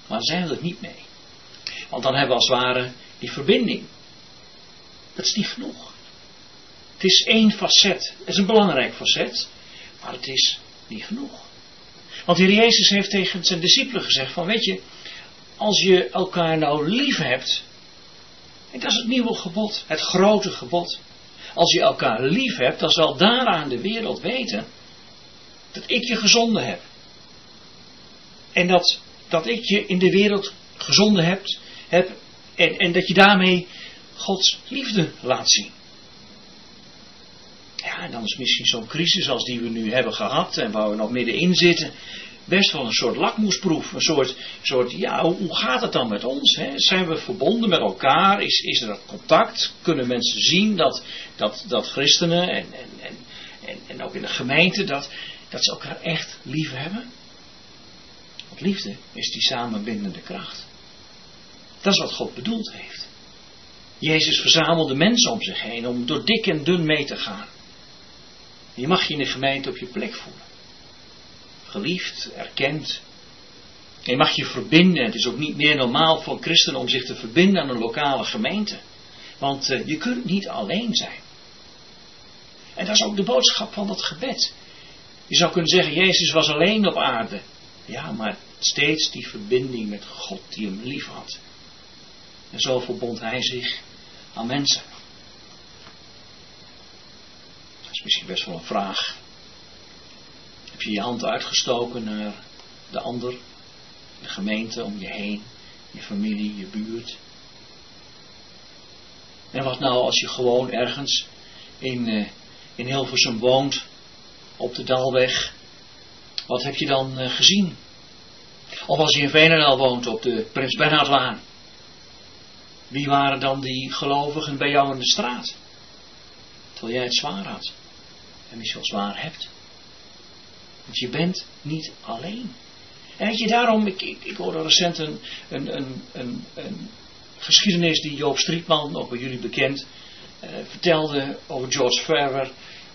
Maar zijn we het niet mee. Want dan hebben we als het ware die verbinding. Dat is niet genoeg. Het is één facet. Het is een belangrijk facet. Maar het is niet genoeg. Want de Heer Jezus heeft tegen zijn discipelen gezegd van weet je, als je elkaar nou lief hebt, en dat is het nieuwe gebod, het grote gebod. Als je elkaar lief hebt, dan zal daaraan de wereld weten dat ik je gezonden heb. En dat, dat ik je in de wereld gezonden heb, heb en, en dat je daarmee Gods liefde laat zien. Ja, en dan is misschien zo'n crisis als die we nu hebben gehad en waar we nog middenin zitten, best wel een soort lakmoesproef. Een soort, soort ja, hoe gaat het dan met ons? Hè? Zijn we verbonden met elkaar? Is, is er dat contact? Kunnen mensen zien dat, dat, dat christenen en, en, en, en, en ook in de gemeente, dat, dat ze elkaar echt lief hebben? Want liefde is die samenbindende kracht. Dat is wat God bedoeld heeft. Jezus verzamelde mensen om zich heen om door dik en dun mee te gaan. Je mag je in de gemeente op je plek voelen. Geliefd, erkend. je mag je verbinden. Het is ook niet meer normaal voor christenen om zich te verbinden aan een lokale gemeente. Want uh, je kunt niet alleen zijn. En dat is ook de boodschap van dat gebed. Je zou kunnen zeggen, Jezus was alleen op aarde. Ja, maar steeds die verbinding met God die hem lief had. En zo verbond hij zich aan mensen. Dat is misschien best wel een vraag. Je je hand uitgestoken naar de ander, de gemeente om je heen, je familie, je buurt? En wat nou als je gewoon ergens in, uh, in Hilversum woont, op de Dalweg? Wat heb je dan uh, gezien? Of als je in Veenendaal woont, op de Prins Bernhardlaan? Wie waren dan die gelovigen bij jou in de straat? Terwijl jij het zwaar had. En misschien zwaar hebt. Want je bent niet alleen. En weet je, daarom, ik, ik, hoorde recent een, een, een, een, geschiedenis die Joop Strietman, ook bij jullie bekend, eh, vertelde over George Farrer,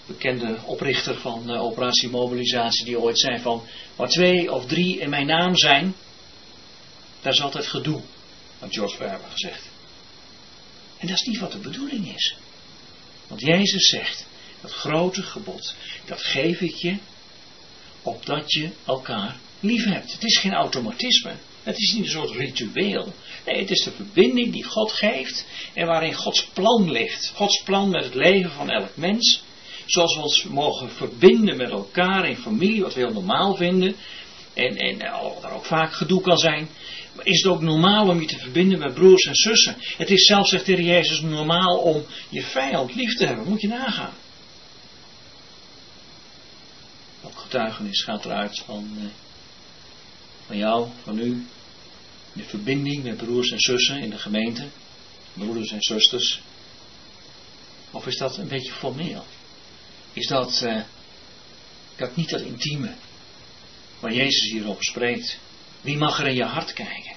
bekende oprichter van uh, Operatie Mobilisatie, die ooit zei van, waar twee of drie in mijn naam zijn, daar is altijd gedoe, had George Farrer gezegd. En dat is niet wat de bedoeling is. Want Jezus zegt, dat grote gebod, dat geef ik je, opdat je elkaar lief hebt. Het is geen automatisme. Het is niet een soort ritueel. Nee, het is de verbinding die God geeft en waarin Gods plan ligt. Gods plan met het leven van elk mens. Zoals we ons mogen verbinden met elkaar in familie, wat we heel normaal vinden. En, en er ook vaak gedoe kan zijn is het ook normaal om je te verbinden met broers en zussen. Het is zelfs, zegt de Jezus, normaal om je vijand lief te hebben. Moet je nagaan. Welk getuigenis gaat eruit van, eh, van jou, van u? De verbinding met broers en zussen in de gemeente. Broeders en zusters. Of is dat een beetje formeel? Is dat, uh, dat niet dat intieme waar Jezus hier over spreekt? Wie mag er in je hart kijken?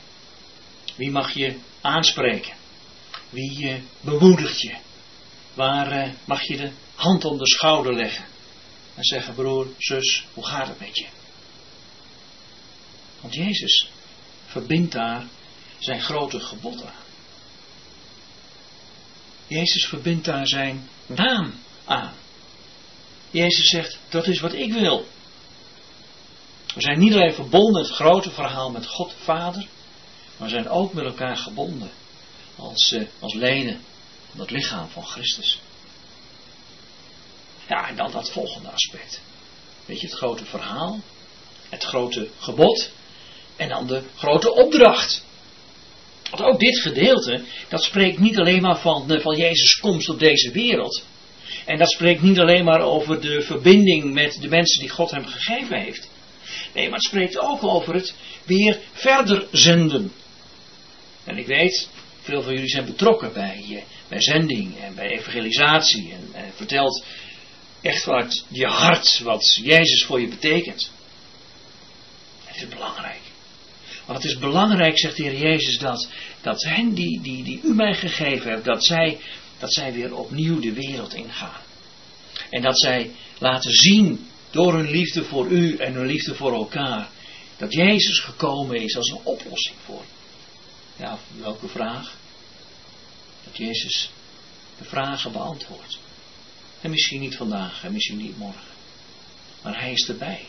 Wie mag je aanspreken? Wie uh, bemoedigt je? Waar mag je de hand om de schouder leggen? En zeggen, broer, zus, hoe gaat het met je? Want Jezus verbindt daar zijn grote gebod aan. Jezus verbindt daar zijn naam aan. Jezus zegt, dat is wat ik wil. We zijn niet alleen verbonden het grote verhaal met God Vader, maar zijn ook met elkaar gebonden als, uh, als leden van het lichaam van Christus. Ja, en dan dat volgende aspect. Weet je, het grote verhaal, het grote gebod en dan de grote opdracht. Want ook dit gedeelte, dat spreekt niet alleen maar van, van Jezus' komst op deze wereld. En dat spreekt niet alleen maar over de verbinding met de mensen die God hem gegeven heeft. Nee, maar het spreekt ook over het weer verder zenden. En ik weet, veel van jullie zijn betrokken bij, eh, bij zending en bij evangelisatie. En, en vertelt echt vanuit je hart wat Jezus voor je betekent. Het is belangrijk. Want het is belangrijk, zegt de Heer Jezus, dat, dat hen die, die, die u mij gegeven hebt, dat zij, dat zij weer opnieuw de wereld ingaan. En dat zij laten zien door hun liefde voor u en hun liefde voor elkaar, dat Jezus gekomen is als een oplossing voor. Ja, welke vraag? Dat Jezus de vragen beantwoordt. En misschien niet vandaag en misschien niet morgen. Maar hij is erbij.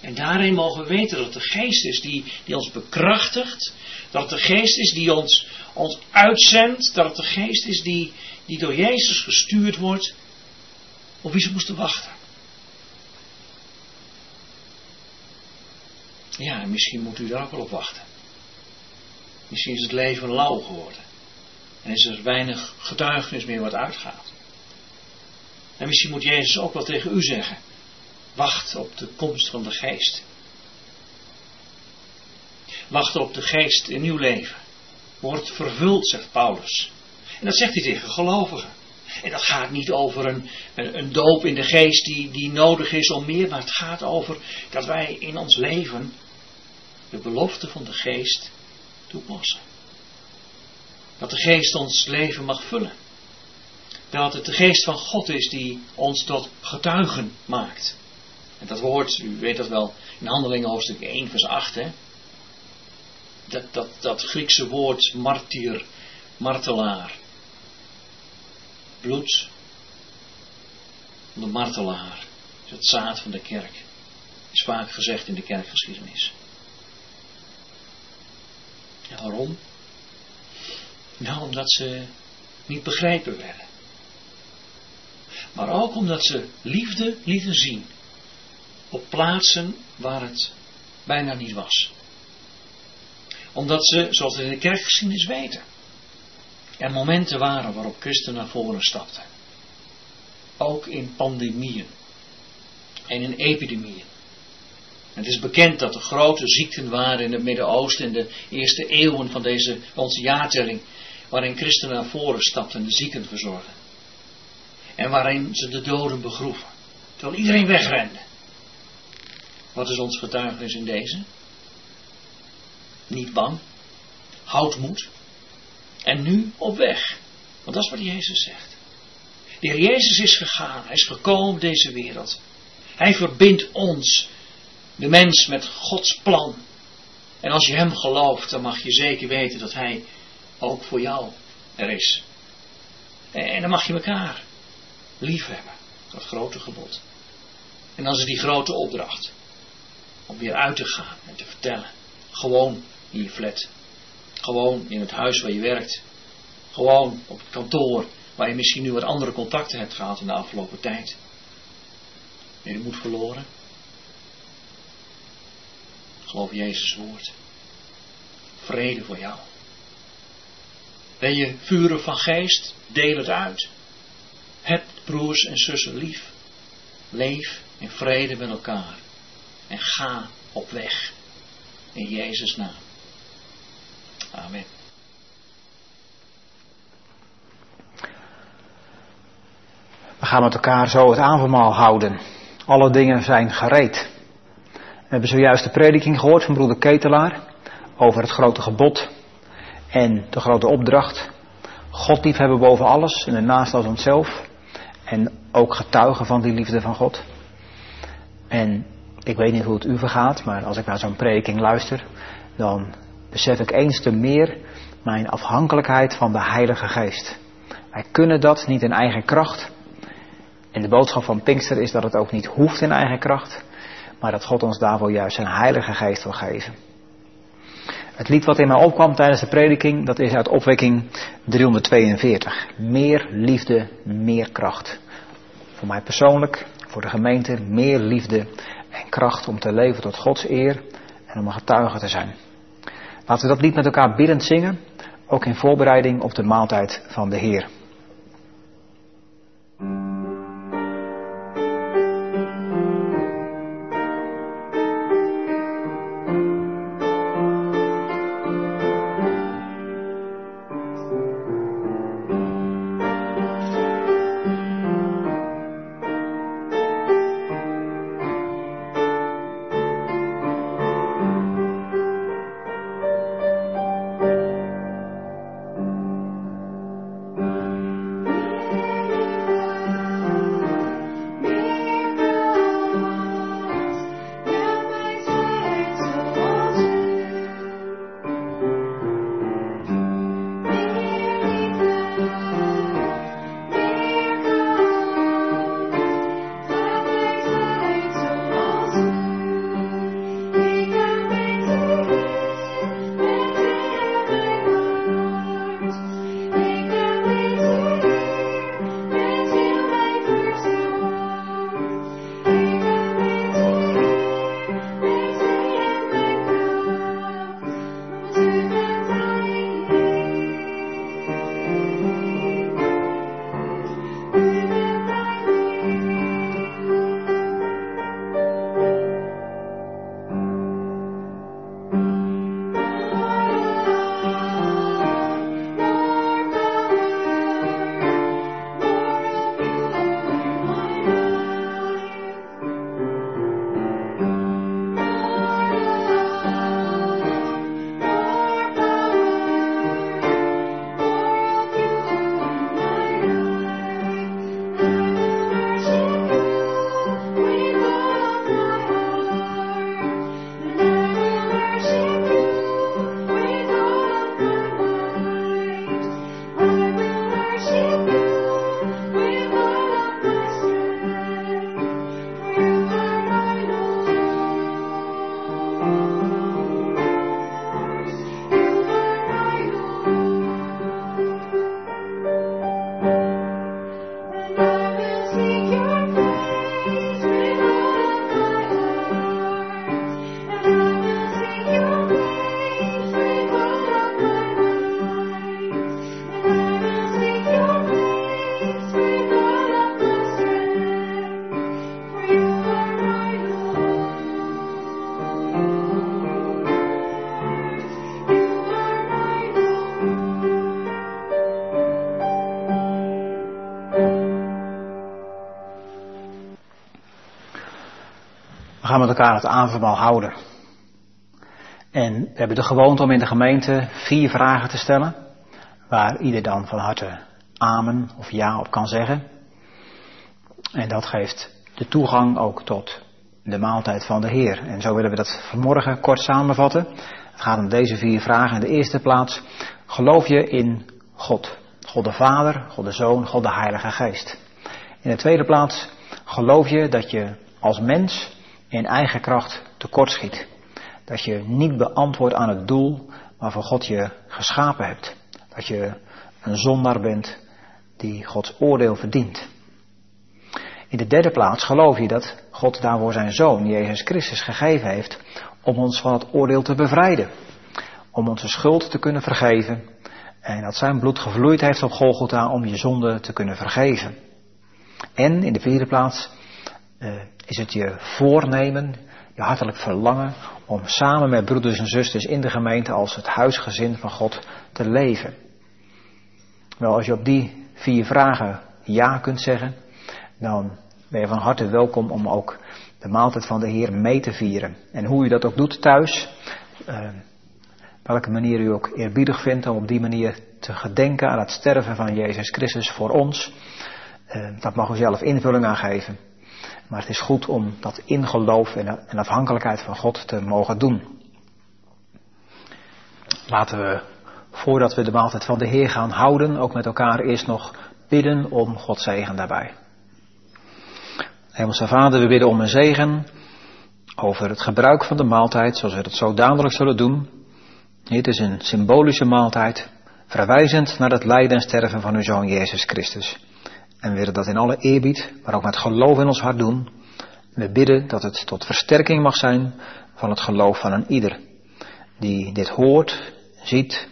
En daarin mogen we weten dat de geest is die, die ons bekrachtigt. Dat de geest is die ons, ons uitzendt. Dat de geest is die, die door Jezus gestuurd wordt. Op wie ze moesten wachten. Ja, en misschien moet u daar ook wel op wachten. Misschien is het leven lauw geworden. En is er weinig getuigenis meer wat uitgaat. En misschien moet Jezus ook wel tegen u zeggen. Wacht op de komst van de geest. Wacht op de geest in uw leven. Word vervuld, zegt Paulus. En dat zegt hij tegen gelovigen. En dat gaat niet over een, een, een, doop in de geest die, die nodig is om meer, maar het gaat over dat wij in ons leven de belofte van de geest toepassen. Dat de geest ons leven mag vullen. Dat het de geest van God is die ons tot getuigen maakt. En dat woord, u weet dat wel, in Handelingen hoofdstuk 1 vers 8 hè. Dat, dat, dat Griekse woord martyr, martelaar. Bloed van de martelaar. Is het zaad van de kerk. Is vaak gezegd in de kerkgeschiedenis. En waarom? Nou, omdat ze niet begrepen werden. Maar ook omdat ze liefde lieten zien op plaatsen waar het bijna niet was. Omdat ze, zoals we in de kerkgeschiedenis weten, er momenten waren waarop Christen naar voren stapten. Ook in pandemieën en in epidemieën. Het is bekend dat er grote ziekten waren in het Midden-Oosten in de eerste eeuwen van deze, onze jaartelling, waarin christenen naar voren stapten en de zieken verzorgden. En waarin ze de doden begroeven, terwijl iedereen wegrende. Wat is ons getuigenis in deze? Niet bang, houd moed en nu op weg. Want dat is wat Jezus zegt. De Heer Jezus is gegaan, hij is gekomen deze wereld. Hij verbindt ons de mens met Gods plan. En als je Hem gelooft, dan mag je zeker weten dat Hij ook voor jou er is. En dan mag je elkaar lief hebben. Dat grote gebod. En dan is die grote opdracht. Om weer uit te gaan en te vertellen. Gewoon in je flat. Gewoon in het huis waar je werkt. Gewoon op het kantoor waar je misschien nu wat andere contacten hebt gehad in de afgelopen tijd. Ben je de moed verloren? Geloof Jezus woord. Vrede voor jou. Ben je vuren van geest? Deel het uit. Heb broers en zussen lief. Leef in vrede met elkaar. En ga op weg. In Jezus' naam. Amen. We gaan met elkaar zo het avondmaal houden. Alle dingen zijn gereed. We hebben zojuist de prediking gehoord van broeder Ketelaar over het grote gebod en de grote opdracht. God liefhebben boven alles en daarnaast als onszelf. En ook getuigen van die liefde van God. En ik weet niet hoe het u vergaat, maar als ik naar zo'n prediking luister, dan besef ik eens te meer mijn afhankelijkheid van de Heilige Geest. Wij kunnen dat niet in eigen kracht. En de boodschap van Pinkster is dat het ook niet hoeft in eigen kracht, maar dat God ons daarvoor juist zijn Heilige Geest wil geven. Het lied wat in mij opkwam tijdens de prediking, dat is uit opwekking 342. Meer liefde, meer kracht. Voor mij persoonlijk, voor de gemeente, meer liefde en kracht om te leven tot Gods eer en om een getuige te zijn. Laten we dat lied met elkaar biddend zingen, ook in voorbereiding op de maaltijd van de Heer. Gaan met elkaar het avondmaal houden. En we hebben de gewoonte om in de gemeente vier vragen te stellen, waar ieder dan van harte amen of ja op kan zeggen. En dat geeft de toegang ook tot de maaltijd van de Heer. En zo willen we dat vanmorgen kort samenvatten. Het gaat om deze vier vragen. In de eerste plaats, geloof je in God? God de Vader, God de Zoon, God de Heilige Geest. In de tweede plaats, geloof je dat je als mens in eigen kracht tekortschiet. Dat je niet beantwoordt aan het doel waarvoor God je geschapen hebt. Dat je een zondaar bent die Gods oordeel verdient. In de derde plaats geloof je dat God daarvoor zijn zoon, Jezus Christus, gegeven heeft om ons van het oordeel te bevrijden. Om onze schuld te kunnen vergeven. En dat zijn bloed gevloeid heeft op Golgotha om je zonde te kunnen vergeven. En in de vierde plaats uh, is het je voornemen, je hartelijk verlangen om samen met broeders en zusters in de gemeente als het huisgezin van God te leven. Wel, als je op die vier vragen ja kunt zeggen, dan ben je van harte welkom om ook de maaltijd van de Heer mee te vieren. En hoe u dat ook doet thuis, uh, welke manier u ook eerbiedig vindt om op die manier te gedenken aan het sterven van Jezus Christus voor ons, uh, dat mag u zelf invulling aan geven. Maar het is goed om dat in geloof en afhankelijkheid van God te mogen doen. Laten we, voordat we de maaltijd van de Heer gaan houden, ook met elkaar eerst nog bidden om Gods zegen daarbij. Hemelse Vader, we bidden om een zegen over het gebruik van de maaltijd, zoals we dat zo dadelijk zullen doen. Het is een symbolische maaltijd, verwijzend naar het lijden en sterven van uw Zoon Jezus Christus. En we willen dat in alle eerbied, maar ook met geloof in ons hart doen. We bidden dat het tot versterking mag zijn van het geloof van een ieder. Die dit hoort, ziet,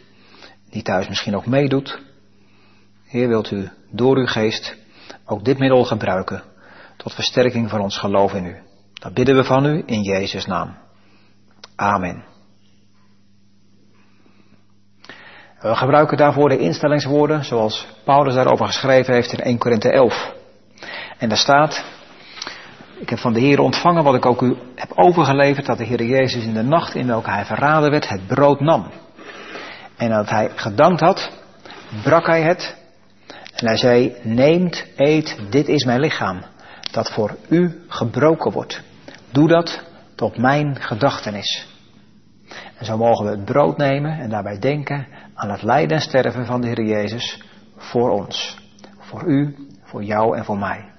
die thuis misschien ook meedoet. Heer, wilt u door uw geest ook dit middel gebruiken tot versterking van ons geloof in u. Dat bidden we van u in Jezus' naam. Amen. We gebruiken daarvoor de instellingswoorden zoals Paulus daarover geschreven heeft in 1 Korinthe 11. En daar staat, ik heb van de Heer ontvangen wat ik ook u heb overgeleverd, dat de Heer Jezus in de nacht in welke hij verraden werd, het brood nam. En dat hij gedankt had, brak hij het en hij zei, neemt, eet, dit is mijn lichaam, dat voor u gebroken wordt. Doe dat tot mijn gedachtenis. En zo mogen we het brood nemen en daarbij denken aan het lijden en sterven van de Heer Jezus voor ons. Voor u, voor jou en voor mij.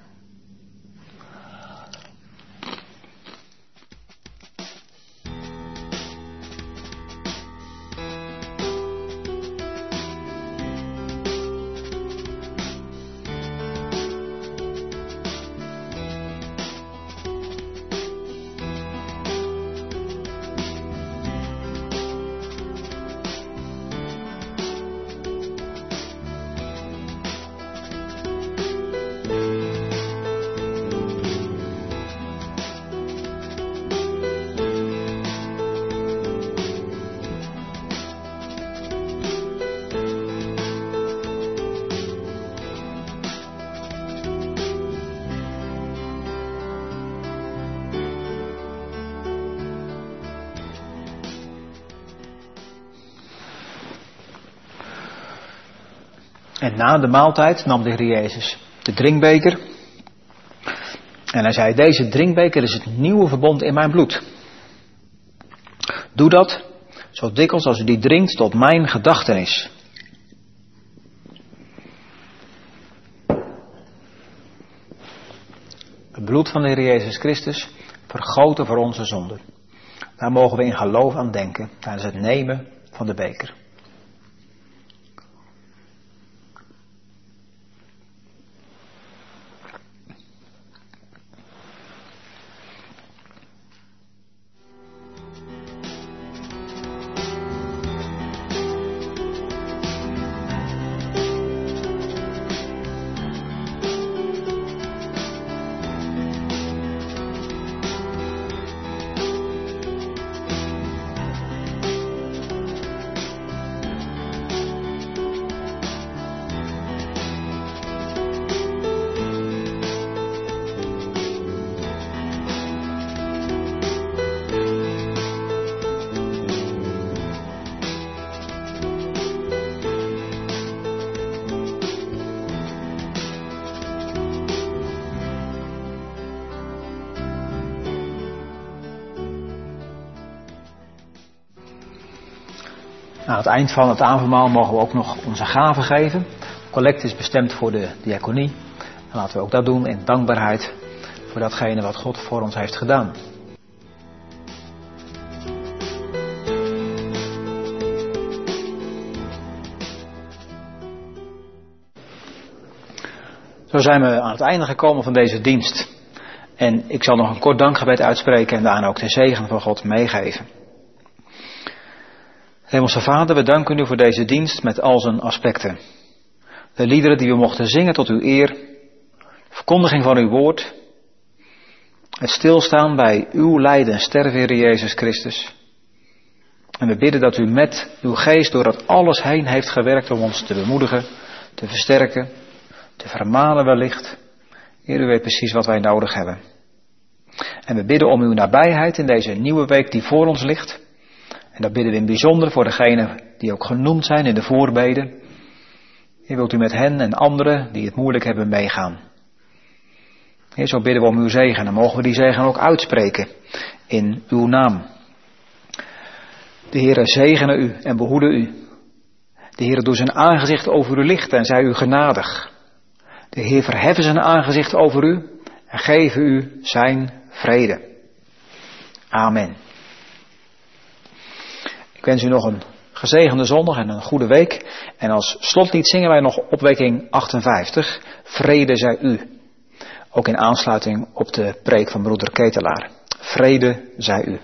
Na de maaltijd nam de Heer Jezus de drinkbeker. En hij zei, deze drinkbeker is het nieuwe verbond in mijn bloed. Doe dat zo dikwijls als u die drinkt tot mijn gedachtenis. Het bloed van de Heer Jezus Christus vergoten voor onze zonden. Daar mogen we in geloof aan denken tijdens het nemen van de beker. Het eind van het avondmaal mogen we ook nog onze gaven geven. Collect is bestemd voor de diaconie. En laten we ook dat doen in dankbaarheid voor datgene wat God voor ons heeft gedaan. Zo zijn we aan het einde gekomen van deze dienst. En ik zal nog een kort dankgebed uitspreken en daarna ook de zegen van God meegeven. Hemelse Vader, we danken u voor deze dienst met al zijn aspecten. De liederen die we mochten zingen tot uw eer, verkondiging van uw woord, het stilstaan bij uw lijden en sterven, Heer Jezus Christus. En we bidden dat u met uw geest door dat alles heen heeft gewerkt om ons te bemoedigen, te versterken, te vermanen wellicht, Heer, u weet precies wat wij nodig hebben. En we bidden om uw nabijheid in deze nieuwe week die voor ons ligt. En dat bidden we in bijzonder voor degenen die ook genoemd zijn in de voorbeden. Heer, wilt u met hen en anderen die het moeilijk hebben meegaan. Heer, zo bidden we om uw zegen en mogen we die zegen ook uitspreken in uw naam. De Heere zegene u en behoede u. De Heere doet zijn aangezicht over u lichten en zij u genadig. De Heer verheffen zijn aangezicht over u en geven u zijn vrede. Amen. Ik wens u nog een gezegende zondag en een goede week. En als slotlied zingen wij nog opwekking 58. Vrede zij u. Ook in aansluiting op de preek van broeder Ketelaar. Vrede zij u.